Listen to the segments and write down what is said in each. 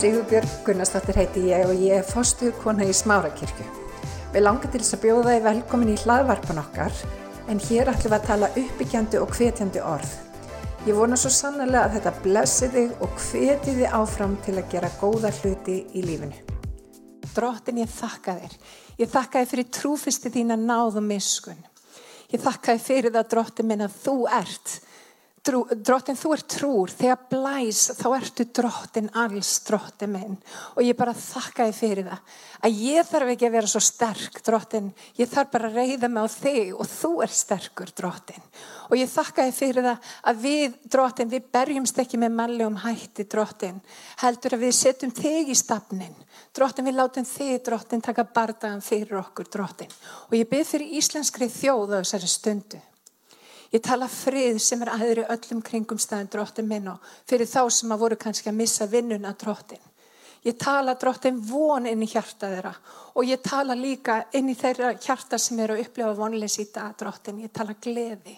Sigurbjörg Gunnarsdóttir heiti ég og ég er fórstuðkona í Smárakirkju. Við langar til þess að bjóða þið velkomin í hlaðvarpan okkar en hér ætlum við að tala uppbyggjandi og hvetjandi orð. Ég vona svo sannlega að þetta blessi þig og hveti þið áfram til að gera góða hluti í lífinu. Drottin ég þakka þér. Ég þakka þér fyrir trúfisti þín að náðu miskun. Ég þakka þér fyrir það drottin minn að þú ert drottin þú ert trúr. Þegar blæs þá ertu drottin alls drottin minn. Og ég bara þakka þið fyrir það. Að ég þarf ekki að vera svo sterk drottin, ég þarf bara að reyða mig á þig og þú er sterkur drottin og ég þakka þið fyrir það að við drottin, við berjumst ekki með malli um hætti drottin heldur að við setjum þig í stafnin drottin við látum þig drottin taka bardagan fyrir okkur drottin og ég byrð fyrir íslenskri þjóð á þessari stundu Ég tala frið sem er aðri öllum kringum staðin dróttin minn og fyrir þá sem að voru kannski að missa vinnuna dróttin. Ég tala dróttin von inn í hjarta þeirra og ég tala líka inn í þeirra hjarta sem eru að upplifa vonleis í dag dróttin. Ég tala gleði.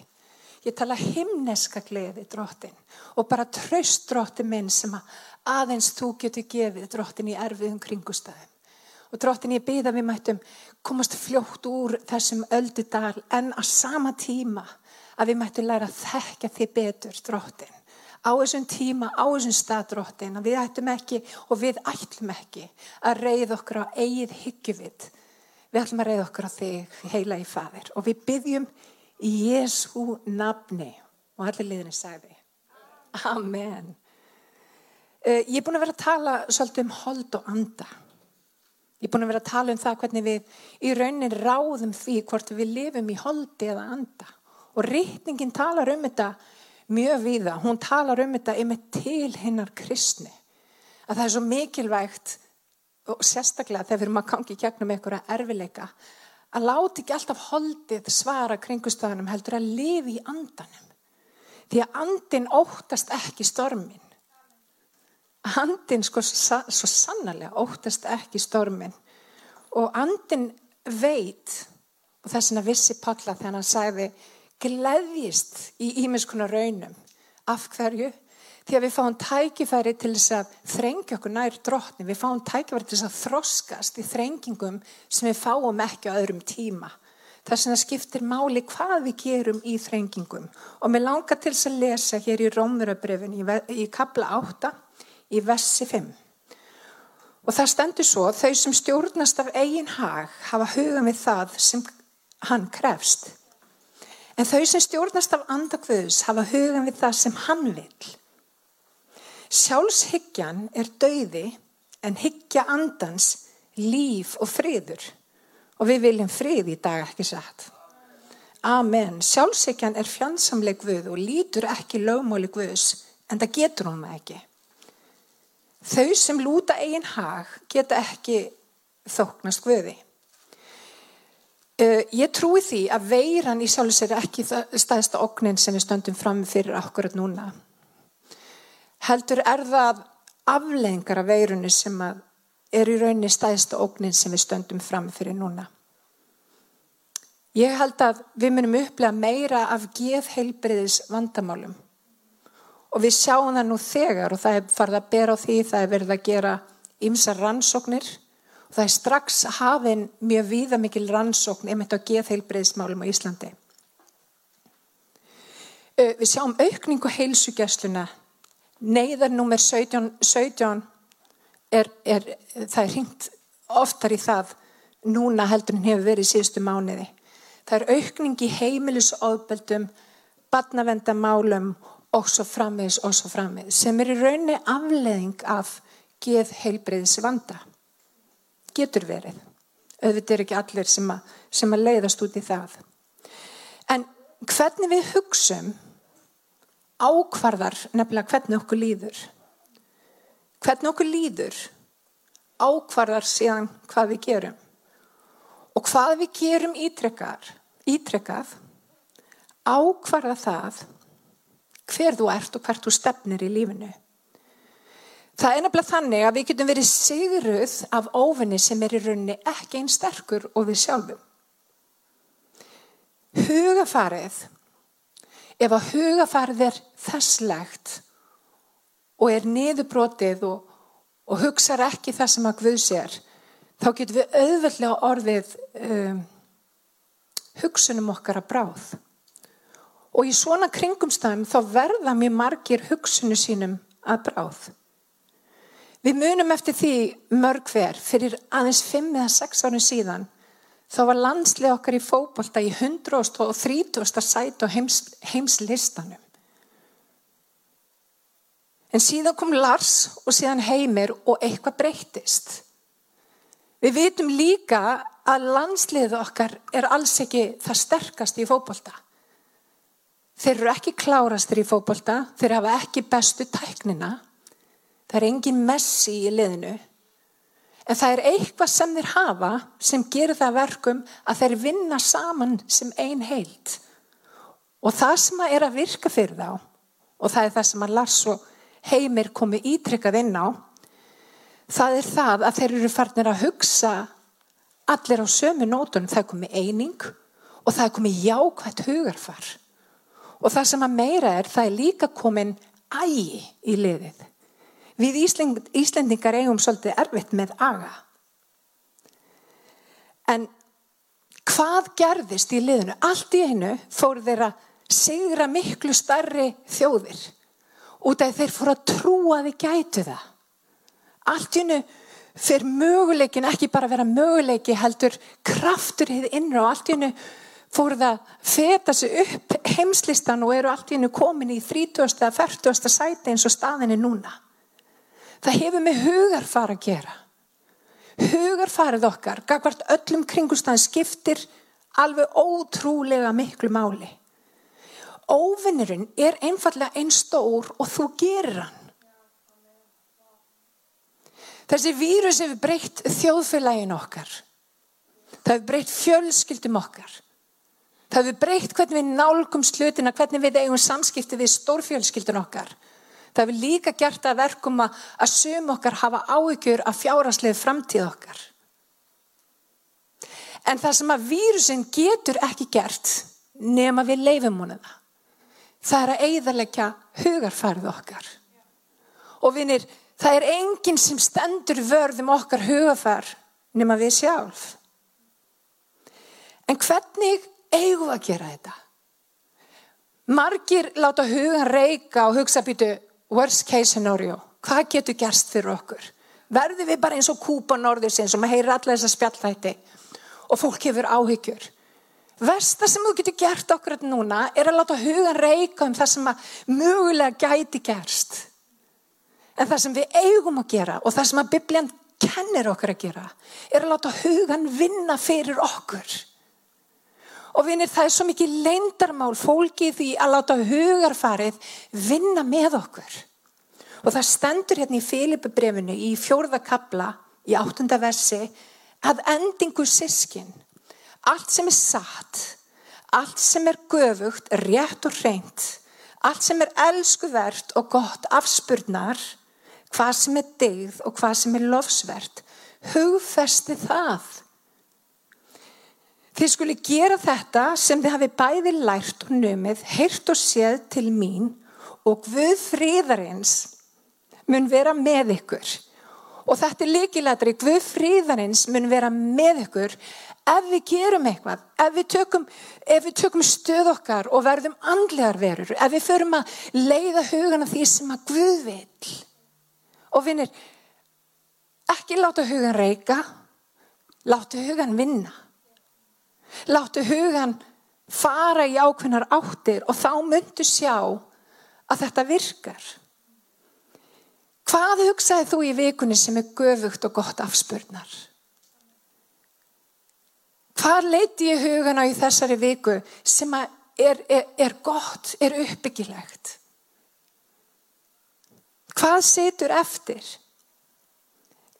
Ég tala himneska gleði dróttin og bara tröst dróttin minn sem að aðeins þú getur gefið dróttin í erfiðum kringustæðum. Og dróttin ég byða við mættum komast fljótt úr þessum öldudal en að sama tíma að við mættum læra að þekka þið betur dróttin á þessum tíma, á þessum stað dróttin að við ættum ekki og við ætlum ekki að reyða okkur á eigið hyggjuvit. Við ætlum að reyða okkur á þig heila í fadir og við byggjum í Jésu nafni. Og allir liðinni sagði Amen. Uh, Ég er búin að vera að tala svolítið um hold og anda. Ég er búin að vera að tala um það hvernig við í raunin ráðum því hvort við lifum í holdi eða anda og rítningin talar um þetta mjög viða, hún talar um þetta einmitt til hinnar kristni. Að það er svo mikilvægt og sérstaklega þegar að gangi gegnum einhverja erfileika að láti ekki alltaf holdið svara kringustöðunum heldur að lifi í andanum. Því að andin óttast ekki stormin andin sko svo sannlega óttast ekki stormin og andin veit og þess að vissi Palla þegar hann sagði gleðjist í ímiðskunar raunum. Af hverju? Því að við fáum tækifæri til þess að þrengja okkur nær drotni. Við fáum tækifæri til þess að þroskast í þrengingum sem við fáum ekki á öðrum tíma. Sem það skiptir máli hvað við gerum í þrengingum. Og mér langar til þess að lesa hér í Rómurabrefin í, í kabla 8 í vessi 5. Og það stendur svo, þau sem stjórnast af eigin hag hafa huga með það sem hann krefst. En þau sem stjórnast af andakvöðus hafa hugan við það sem hann vil. Sjálfshyggjan er dauði en hyggja andans líf og friður. Og við viljum frið í dag ekki satt. Amen. Sjálfshyggjan er fjandsamleg guð og lítur ekki lögmáli guðs en það getur hún það ekki. Þau sem lúta eigin hag geta ekki þóknast guði. Uh, ég trúi því að veiran í sjálfs er ekki staðista oknin sem við stöndum fram fyrir akkurat núna. Heldur er það aflengar af veirunni sem er í rauninni staðista oknin sem við stöndum fram fyrir núna. Ég held að við munum upplega meira af geðheilbriðis vandamálum og við sjáum það nú þegar og það er farið að bera á því, það er verið að gera ymsa rannsóknir Það er strax hafinn mjög víða mikil rannsókn einmitt á geðheilbreyðsmálum á Íslandi. Við sjáum aukningu heilsugjastluna. Neiðar nummer 17, 17 er, er, það er hringt oftar í það núna heldur en hefur verið í síðustu mánuði. Það er aukning í heimilisofbeldum, badnavendamálum og svo framvegis og svo framvegis sem er í raunni afleðing af geðheilbreyðsvanda getur verið. Auðvitað er ekki allir sem að, sem að leiðast út í það. En hvernig við hugsum ákvarðar nefnilega hvernig okkur líður. Hvernig okkur líður ákvarðar síðan hvað við gerum. Og hvað við gerum ítrekkar, ítrekkað ákvarða það hver þú ert og hvert þú stefnir í lífinu. Það er nefnilega þannig að við getum verið sigruð af óvinni sem er í rauninni ekki einn sterkur og við sjálfum. Hugafarið, ef að hugafarið er þesslegt og er niðurbrotið og, og hugsar ekki það sem að Guð sér, þá getum við auðvöldlega orðið um, hugsunum okkar að bráð. Og í svona kringumstæðum þá verða mjög margir hugsunum sínum að bráð. Við munum eftir því mörg hver fyrir aðeins 5 eða 6 árum síðan þá var landslið okkar í fókbalta í 130. sæt og heims, heimslistanum. En síðan kom Lars og síðan Heimir og eitthvað breyttist. Við vitum líka að landsliðu okkar er alls ekki það sterkast í fókbalta. Þeir eru ekki klárastir í fókbalta, þeir hafa ekki bestu tæknina, það er engin messi í liðinu, en það er eitthvað sem þeir hafa sem gerir það verkum að þeir vinna saman sem ein heilt. Og það sem að er að virka fyrir þá, og það er það sem að Lars og Heimir komi ítrykkað inn á, það er það að þeir eru farnir að hugsa allir á sömu nótunum, það er komið eining og það er komið jákvægt hugarfar. Og það sem að meira er, það er líka komin ægi í liðið. Við Íslend, Íslendingar eigum svolítið erfitt með aga. En hvað gerðist í liðinu? Allt í einu fóru þeir að sigra miklu starri þjóðir. Út af þeir fóru að trúa að þið gætu það. Allt í einu fyrir möguleikin ekki bara vera möguleiki heldur kraftur hið innra og allt í einu fóru það feta sig upp heimslistan og eru allt í hennu komin í 30. eða 40. sæti eins og staðinni núna. Það hefur með hugarfar að gera. Hugarfarið okkar, gagvart öllum kringustæðin skiptir alveg ótrúlega miklu máli. Óvinnurinn er einfallega einn stór og þú gerir hann. Þessi vírus hefur breytt þjóðfélagin okkar. Það hefur breytt fjölskyldum okkar. Það hefur breytt hvernig við nálgum slutina, hvernig við eigum samskipti við stórfjölskyldun okkar. Það hefur líka gert að verkum að, að sum okkar hafa áhyggjur af fjárhanslegu framtíð okkar. En það sem að vírusin getur ekki gert nema við leifum húnum það. Það er að eigðarleggja hugarfærið okkar. Og vinir, það er enginn sem stendur vörðum okkar hugarfær nema við sjálf. En hvernig eigum að gera þetta. Margir láta hugan reyka og hugsa býtu worst case scenario. Hvað getur gerst fyrir okkur? Verður við bara eins og kúpa norðursins og maður heyrir allar þessa spjallhætti og fólk hefur áhyggjur. Versta sem þú getur gert okkur núna er að láta hugan reyka um það sem að mögulega gæti gerst. En það sem við eigum að gera og það sem að bibljan kennir okkur að gera er að láta hugan vinna fyrir okkur. Og vinir, það er svo mikið leindarmál fólkið því að láta hugarfarið vinna með okkur. Og það stendur hérna í Filipubrefinu í fjórða kabla í áttunda versi að endingu sískin, allt sem er satt, allt sem er göfugt, rétt og reynt, allt sem er elskuvert og gott afspurnar, hvað sem er degð og hvað sem er lofsvert, hugfesti það. Þið skuli gera þetta sem þið hafi bæði lært og numið, heyrt og séð til mín og Guð fríðarins mun vera með ykkur. Og þetta er líkilætri, Guð fríðarins mun vera með ykkur ef við gerum eitthvað, ef við tökum, ef við tökum stöð okkar og verðum andlegar verur, ef við förum að leiða hugana því sem að Guð vil. Og vinnir, ekki láta hugan reyka, láta hugan vinna. Láttu hugan fara í ákveðnar áttir og þá myndu sjá að þetta virkar. Hvað hugsaði þú í vikunni sem er göfugt og gott afspurnar? Hvað leiti ég hugana í þessari viku sem er, er, er gott, er uppbyggilegt? Hvað setur eftir?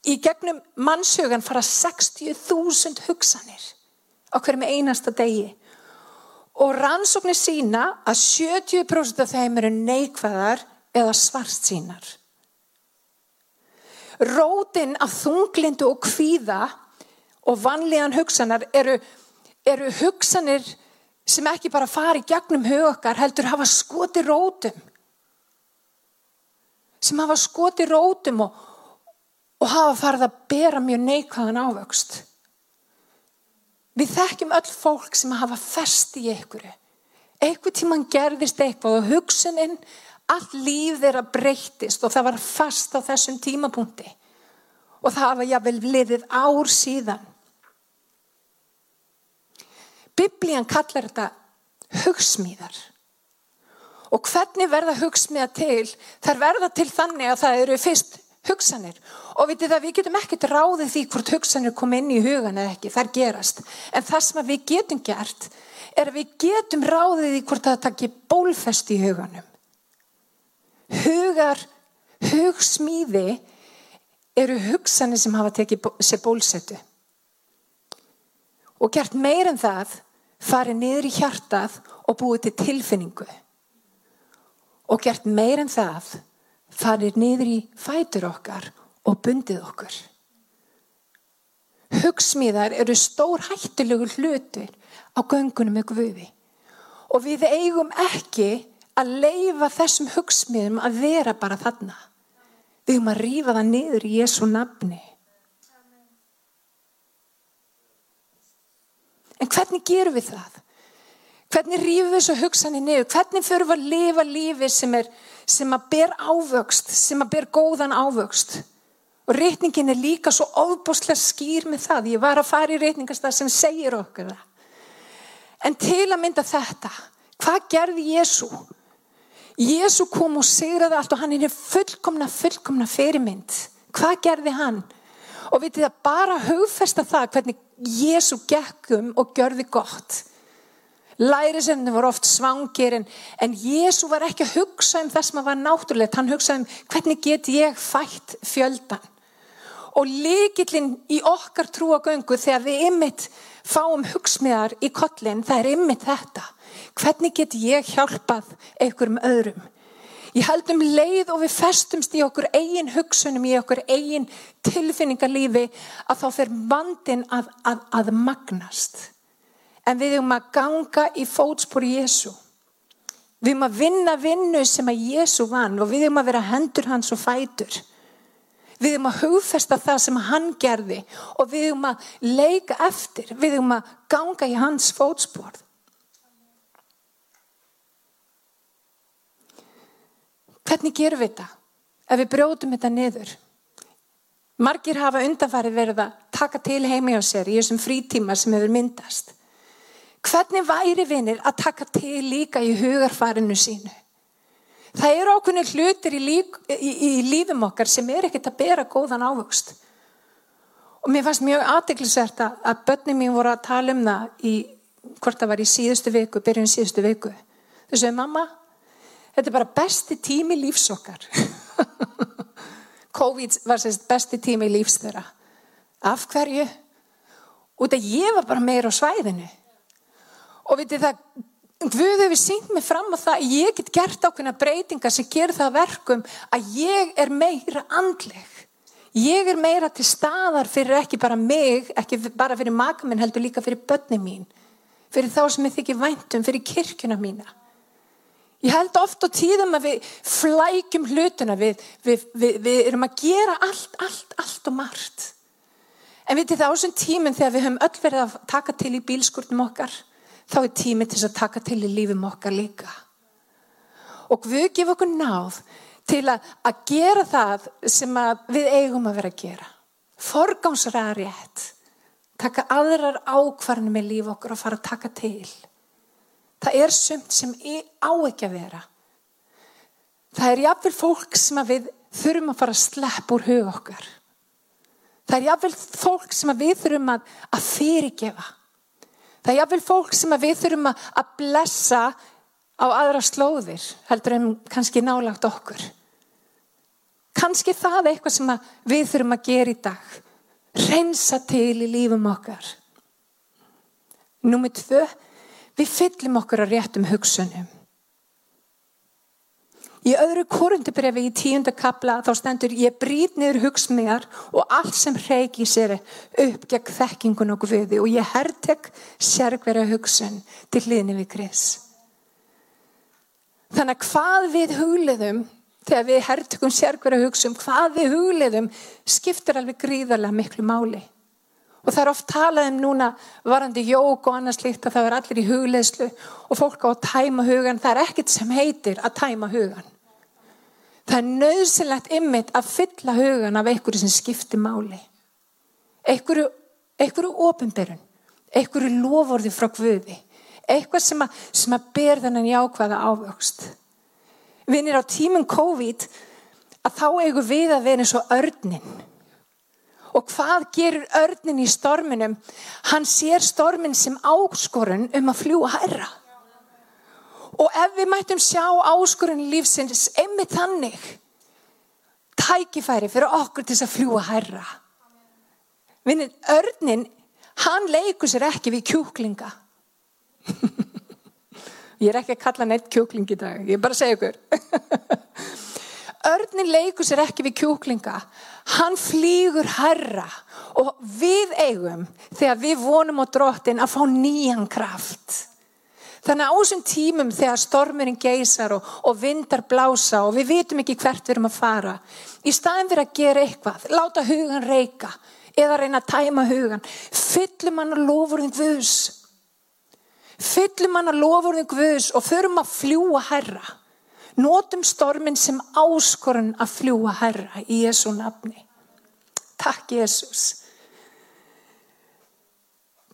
Í gegnum mannshugan fara 60.000 hugsanir á hverjum einasta degi. Og rannsóknir sína að 70% af þeim eru neikvæðar eða svart sínar. Rótin af þunglindu og kvíða og vanlíðan hugsanar eru, eru hugsanir sem ekki bara fari gegnum hugokkar heldur hafa skoti rótum. Sem hafa skoti rótum og, og hafa farið að bera mjög neikvæðan ávöxt. Við þekkjum öll fólk sem hafa fest í einhverju. Eitthvað tíman gerðist eitthvað og hugsuninn, allt líf þeirra breytist og það var fast á þessum tímapunkti. Og það hafa jáfnvel liðið ár síðan. Biblían kallar þetta hugsmíðar. Og hvernig verða hugsmíða til? Það verða til þannig að það eru fyrst hugsanir. Og vitið það við getum ekkert ráðið því hvort hugsanir kom inn í hugan eða ekki, það gerast. En það sem við getum gert er að við getum ráðið því hvort það takki bólfest í huganum. Hugar hugsmíði eru hugsanir sem hafa tekið sér bólsetu. Og gert meir en það farið niður í hjartað og búið til tilfinningu. Og gert meir en það farir niður í fætur okkar og bundið okkur. Hugsmíðar eru stór hættilegu hlutur á göngunum með guði og við eigum ekki að leifa þessum hugsmíðum að vera bara þarna. Við eigum að rýfa það niður í Jésu nafni. En hvernig gerum við það? Hvernig rýfum við þessu hugsanir niður? Hvernig förum við að lifa lífi sem, er, sem að ber ávöxt, sem að ber góðan ávöxt? Og reytingin er líka svo ofbúslega skýr með það. Ég var að fara í reytingastað sem segir okkur það. En til að mynda þetta, hvað gerði Jésu? Jésu kom og segraði allt og hann er fullkomna, fullkomna fyrirmynd. Hvað gerði hann? Og vitið að bara hugfesta það hvernig Jésu gekkum og gjörði gott. Lærisefni voru oft svangir en, en Jésu var ekki að hugsa um það sem var náttúrulegt. Hann hugsaði um hvernig get ég fætt fjöldan. Og líkillin í okkar trúagöngu þegar við ymmit fáum hugsmiðar í kollin, það er ymmit þetta. Hvernig get ég hjálpað einhverjum öðrum? Ég held um leið og við festumst í okkur eigin hugsunum, í okkur eigin tilfinningarlífi að þá fer vandin að, að, að magnast en við erum að ganga í fótspor Jésu. Við erum að vinna vinnu sem að Jésu vann og við erum að vera hendur hans og fætur. Við erum að hugfesta það sem hann gerði og við erum að leika eftir. Við erum að ganga í hans fótspor. Hvernig gerum við þetta? Ef við brjóðum þetta niður. Margir hafa undanfarið verið að taka til heimi á sér í þessum frítíma sem hefur myndast. Hvernig væri vinir að taka til líka í hugarfarinu sínu? Það eru ákveðin hlutir í, líf, í, í lífum okkar sem er ekkert að bera góðan ávöxt. Og mér fannst mjög aðdeglisvert að, að börnum mín voru að tala um það í, hvort það var í síðustu viku, byrjun síðustu viku. Þau sögðu, mamma, þetta er bara besti tími lífs okkar. COVID var sérst besti tími lífs þeirra. Af hverju? Út að ég var bara meira á svæðinu og vitið það Guð hefur sínt mig fram á það að ég get gert ákveðna breytingar sem gerir það verkum að ég er meira andleg. Ég er meira til staðar fyrir ekki bara mig, ekki bara fyrir maka minn heldur líka fyrir börni mín. Fyrir þá sem ég þykir væntum, fyrir kirkuna mína. Ég held ofta á tíðum að við flækjum hlutuna, við, við, við, við erum að gera allt, allt, allt og margt. En vitið það á þessum tíminn þegar við höfum öll verið að taka til í bílskurnum okkar þá er tími til að taka til í lífum okkar líka. Og við gefum okkur náð til að, að gera það sem við eigum að vera að gera. Forgámsraða rétt. Taka aðrar ákvarðinu með líf okkur og fara að taka til. Það er sumt sem á ekki að vera. Það er jáfnveil fólk sem við þurfum að fara að slepp úr hug okkar. Það er jáfnveil fólk sem við þurfum að, að fyrirgefa. Það er jáfnveil fólk sem við þurfum að blessa á aðra slóðir heldur en kannski nálagt okkur. Kannski það er eitthvað sem við þurfum að gera í dag. Rensa til í lífum okkar. Númið tvö, við fyllum okkur á réttum hugsunum. Í öðru korundabrefi í tíunda kapla þá stendur ég brýt niður hugsmíðar og allt sem reiki sér upp gegn þekkingun og guði og ég herrtek sérkvera hugsun til hlýðni við Kris. Þannig að hvað við hugliðum þegar við herrtökum hugsa um hvað við hugleðum skiptir alveg gríðarlega miklu máli. Og það er oft talað um núna varandi jók og annars líkt að það er allir í hugleðslu og fólk á að tæma hugan. Það er ekkert sem heitir að tæma hugan. Það er nöðsilegt ymmit að fylla hugan af einhverju sem skiptir máli. Einhverju, einhverju ofinberun, einhverju lovorði frá Guði, eitthvað sem að, sem að ber þennan jákvæða ávöxt. Vinnir á tímum COVID að þá eigum við að vera eins og örnin Og hvað gerur örnin í storminum? Hann sér stormin sem áskorun um að fljúa hærra. Og ef við mættum sjá áskorun lífsins einmitt þannig, tækifæri fyrir okkur til að fljúa hærra. Vinnin, örnin, hann leikur sér ekki við kjúklinga. ég er ekki að kalla neitt kjúkling í dag, ég er bara að segja ykkur. Örnin leikur sér ekki við kjúklinga. Hann flýgur herra og við eigum þegar við vonum á drottin að fá nýjan kraft. Þannig að á þessum tímum þegar stormurinn geysar og, og vindar blása og við vitum ekki hvert við erum að fara, í staðin fyrir að gera eitthvað, láta hugan reyka eða reyna að tæma hugan, fyllum hann að lofurðin guðs. Fyllum hann að lofurðin guðs og förum að fljúa herra. Nótum stormin sem áskorun að fljúa herra í Jésu nafni. Takk Jésús.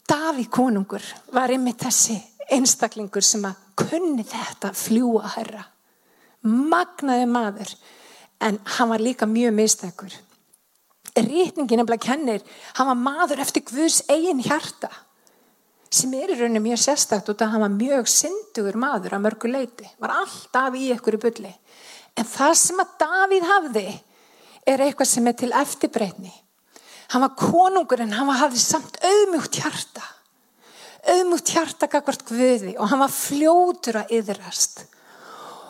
Daví konungur var yfir þessi einstaklingur sem að kunni þetta fljúa herra. Magnaði maður en hann var líka mjög mistækur. Rítningin nefnilega kennir, hann var maður eftir Guðs eigin hjarta sem er í rauninu mjög sérstakt og það var mjög syndugur maður að mörgu leiti, var alltaf í ykkur í bulli. En það sem að Davíð hafði er eitthvað sem er til eftirbreytni. Hann var konungur en hann hafði samt auðmjúkt hjarta. Auðmjúkt hjarta kakvart guði og hann var fljótur að yðrast.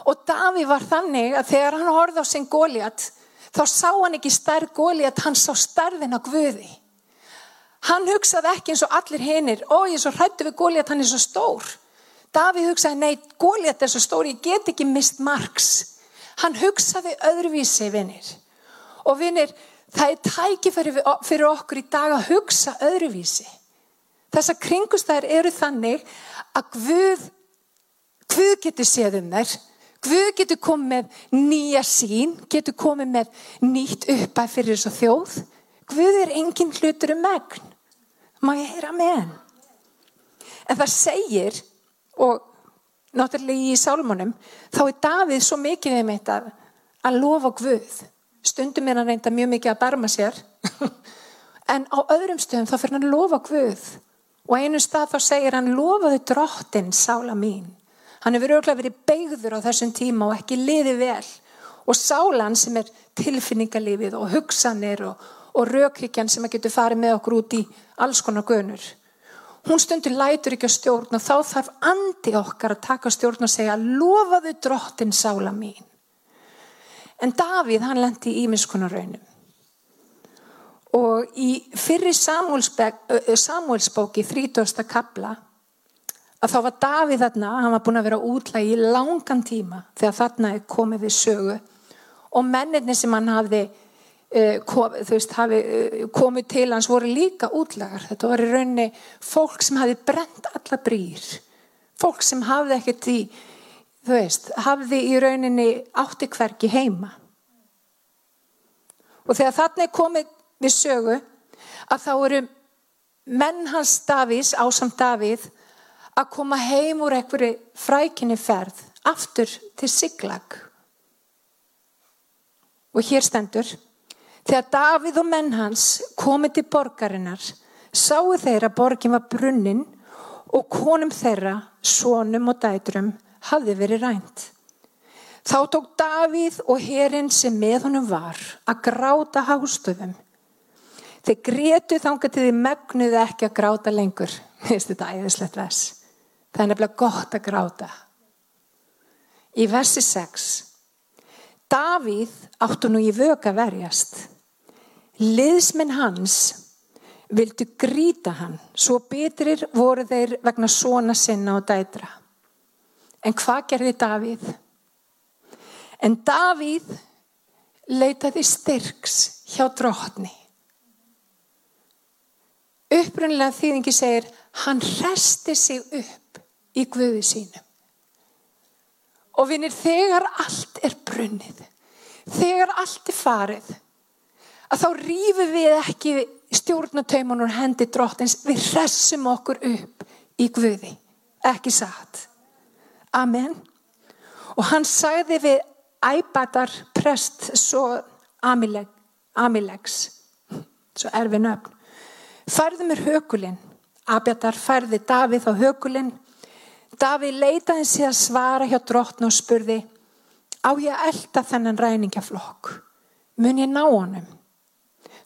Og Davíð var þannig að þegar hann horfði á sinn góliat þá sá hann ekki stærð góliat, hann sá stærðin á guði. Hann hugsaði ekki eins og allir hinnir, ó ég er svo hrættu við Góliat, hann er svo stór. Davíð hugsaði, nei, Góliat er svo stór, ég get ekki mist margs. Hann hugsaði öðruvísi, vinnir. Og vinnir, það er tækifæri fyrir okkur í dag að hugsa öðruvísi. Þessar kringustæðir eru þannig að Guð, Guð getur séð um þær. Guð getur komið með nýja sín, getur komið með nýtt uppæð fyrir þessu þjóð. Guð er engin hlutur um megn má ég heyra henn en það segir og náttúrulega í sálmónum þá er Davíð svo mikið við mitt að, að lofa Guð. Stundum er hann reynda mjög mikið að barma sér. En á öðrum stöðum þá fyrir hann að lofa Guð. Og einu stað þá segir hann lofaðu drottin sála mín. Hann hefur örgulega verið beigður á þessum tíma og ekki liði vel. Og sálan sem er tilfinningalífið og hugsanir og, og raukhyggjan sem að getur farið með okkur út í alls konar gönur. Hún stundur lætur ekki að stjórna, þá þarf andi okkar að taka stjórn og segja lofaðu drottin sála mín. En Davíð hann lendi í ímiðskonar raunum. Og í fyrri Samuelsbóki, 30. kabla, að þá var Davíð þarna, hann var búin að vera útlægi í langan tíma þegar þarna er komið við sögu og menninni sem hann hafði kom, veist, hafi, eh, komið til hans voru líka útlagar. Þetta var í rauninni fólk sem hafi brent alla brýr. Fólk sem hafði ekkert í þú veist, hafði í rauninni átti hverki heima. Og þegar er komið við sögu að þá eru menn hans Davís ásamt Davíð að koma heim úr einhverju frækinni ferð aftur til Siglag. Og hér stendur Þegar Davíð og menn hans komið til borgarinnar sáu þeir að borgin var brunnin og konum þeirra, sónum og dætrum hafði verið rænt. Þá tók Davíð og hérinn sem með honum var að gráta hástöfum. Þeir gretu þánga til því megnuði ekki að gráta lengur. Þetta æðislegt vers. Það er nefnilega gott að gráta. Í versi 6. Davíð áttu nú í vöga verjast. Liðsmenn hans vildu gríta hann, svo betrir voru þeir vegna svona sinna og dætra. En hvað gerði Davíð? En Davíð leitaði styrks hjá drótni. Upprunnilega þýðingi segir, hann resti sig upp í Guði sínum. Og vinir, þegar allt er brunnið, þegar allt er farið, að þá rýfum við ekki stjórnataumunur hendi dróttins, við resum okkur upp í Guði, ekki satt. Amen. Og hann sagði við æbætar prest svo amileg, amilegs, svo erfi nöfn. Færðu mér hökulinn. Abjatar færði Davíð á hökulinn. Davíð leitaði sig að svara hjá drottn og spurði á ég að elda þennan ræningjaflokk. Mun ég ná honum?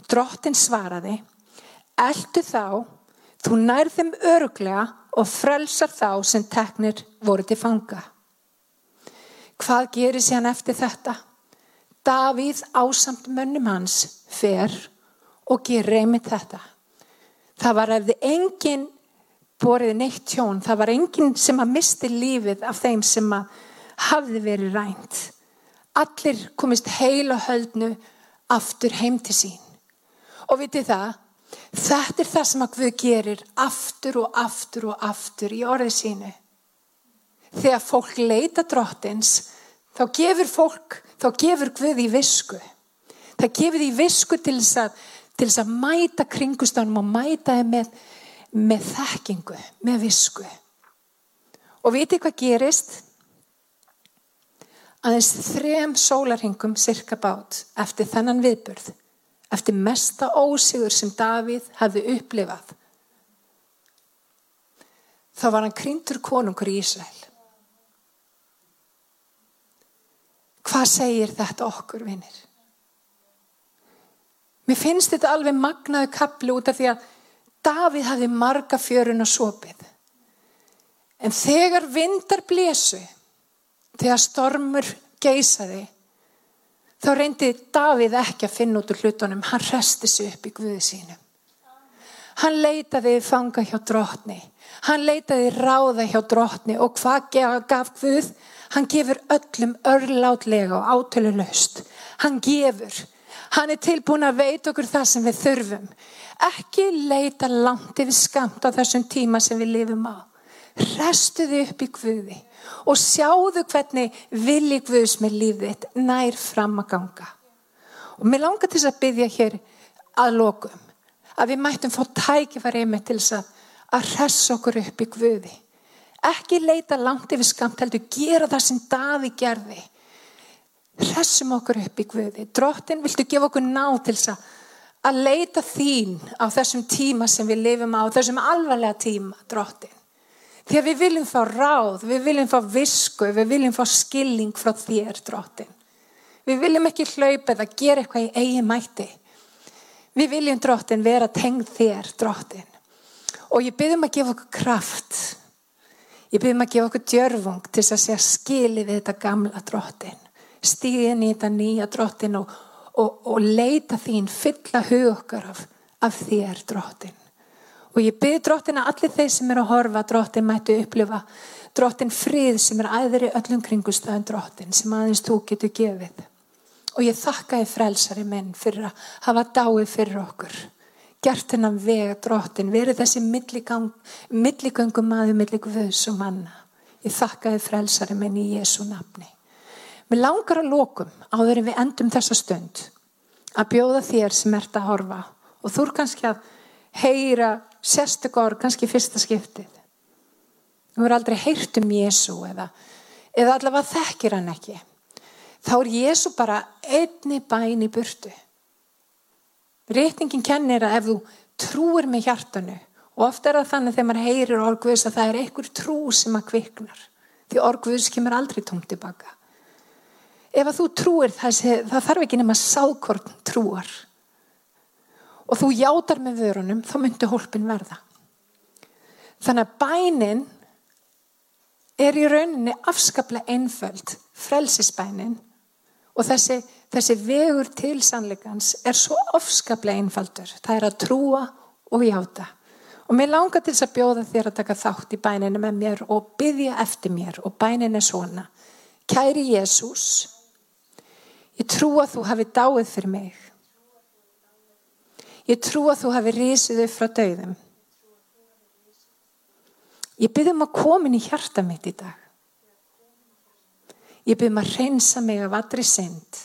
Drottin svaraði eldu þá, þú nærðum öruglega og frelsar þá sem teknir voru til fanga. Hvað gerir sér hann eftir þetta? Davíð ásamt mönnum hans fer og gerir einmitt þetta. Það var eftir engin borið neitt tjón. Það var engin sem að misti lífið af þeim sem að hafði verið rænt. Allir komist heil og höldnu aftur heim til sín. Og vitið það, þetta er það sem að Guð gerir aftur og aftur og aftur í orðið sínu. Þegar fólk leita drottins, þá gefur fólk, þá gefur Guð í visku. Það gefur í visku til þess að til þess að mæta kringustánum og mæta þeim með, með þekkingu, með visku. Og viti hvað gerist? Aðeins þrem sólarhingum cirka bát eftir þennan viðburð, eftir mesta ósigur sem Davíð hafði upplifað, þá var hann kryntur konungur í Ísrael. Hvað segir þetta okkur, vinnir? Mér finnst þetta alveg magnaðu kapli út af því að Davíð hafði marga fjörun og sopið. En þegar vindar blésu, þegar stormur geysaði, þá reyndi Davíð ekki að finna út úr hlutunum. Hann resti sig upp í Guði sínum. Hann leitaði fanga hjá drotni. Hann leitaði ráða hjá drotni og hvað gaf Guð? Hann gefur öllum örlátlega og átölu löst. Hann gefur. Hann er tilbúin að veita okkur það sem við þurfum. Ekki leita langt yfir skamt á þessum tíma sem við lifum á. Restuði upp í Guði og sjáðu hvernig vilji Guðs með lífið nær fram að ganga. Og mér langar til að byggja hér að lokum að við mættum fá tækifæri með til þess að, að resta okkur upp í Guði. Ekki leita langt yfir skamt heldur, gera það sem Daví gerði Hressum okkur upp í Guði. Drottin, viltu gefa okkur ná til þess að leita þín á þessum tíma sem við lifum á, þessum alvarlega tíma, drottin. Því að við viljum fá ráð, við viljum fá visku, við viljum fá skilning frá þér, drottin. Við viljum ekki hlaupa eða gera eitthvað í eigi mætti. Við viljum, drottin, vera tengð þér, drottin. Og ég byrjum að gefa okkur kraft. Ég byrjum að gefa okkur djörfung til að segja skilið við þetta gamla drottin stíðin í þetta nýja drottin og, og, og leita þín fylla hug okkar af, af þér drottin. Og ég byrði drottin að allir þeir sem er að horfa drottin mætu upplifa drottin frið sem er æðri öllum kringustöðun drottin sem aðeins þú getur gefið. Og ég þakka þið frelsari minn fyrir að hafa dáið fyrir okkur. Gert hennan vega drottin, verið þessi milligöngum maður, milligvöðs og manna. Ég þakka þið frelsari minn í Jésu nafni. Mér langar að lókum áður en við endum þessa stund að bjóða þér sem ert að horfa og þú er kannski að heyra sérstökur, kannski fyrsta skiptið. Þú er aldrei heyrt um Jésu eða, eða allavega þekkir hann ekki. Þá er Jésu bara einni bæn í burtu. Réttingin kennir að ef þú trúir með hjartanu og ofta er það þannig þegar maður heyrir orguðs að það er einhver trú sem að kviknar því orguðs kemur aldrei tómt tilbaka ef að þú trúir þessi, það þarf ekki nema sákorn trúar og þú játar með vörunum þá myndir hólpin verða. Þannig að bænin er í rauninni afskaplega einföld frelsisbænin og þessi, þessi vegur til sannleikans er svo afskaplega einfaldur. Það er að trúa og játa. Og mér langar til þess að bjóða þér að taka þátt í bæninu með mér og byggja eftir mér. Og bænin er svona. Kæri Jésús Ég trú að þú hafi dáið fyrir mig. Ég trú að þú hafi risið upp frá dauðum. Ég byrðum að komin í hjarta mitt í dag. Ég byrðum að reynsa mig af allri synd.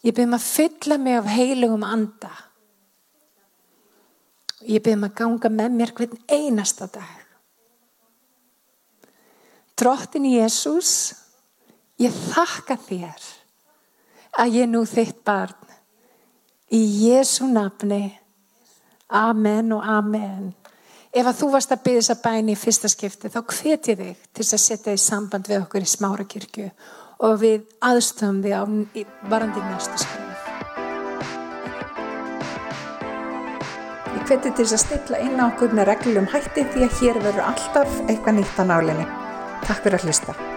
Ég byrðum að fylla mig af heilugum anda. Ég byrðum að ganga með mér hvern einasta dag. Drottin Jésús, ég þakka þér að ég nú þitt barn. Í Jésu nafni. Amen og amen. Ef að þú varst að byggja þessa bæni í fyrsta skipti þá hveti þig til að setja í samband við okkur í smárakirkju og við aðstöðum þig á varandi næstu skrif. Ég hveti til að stilla inn á okkur með reglum hætti því að hér verður alltaf eitthvað nýtt á nálinni. Takk fyrir að hlusta.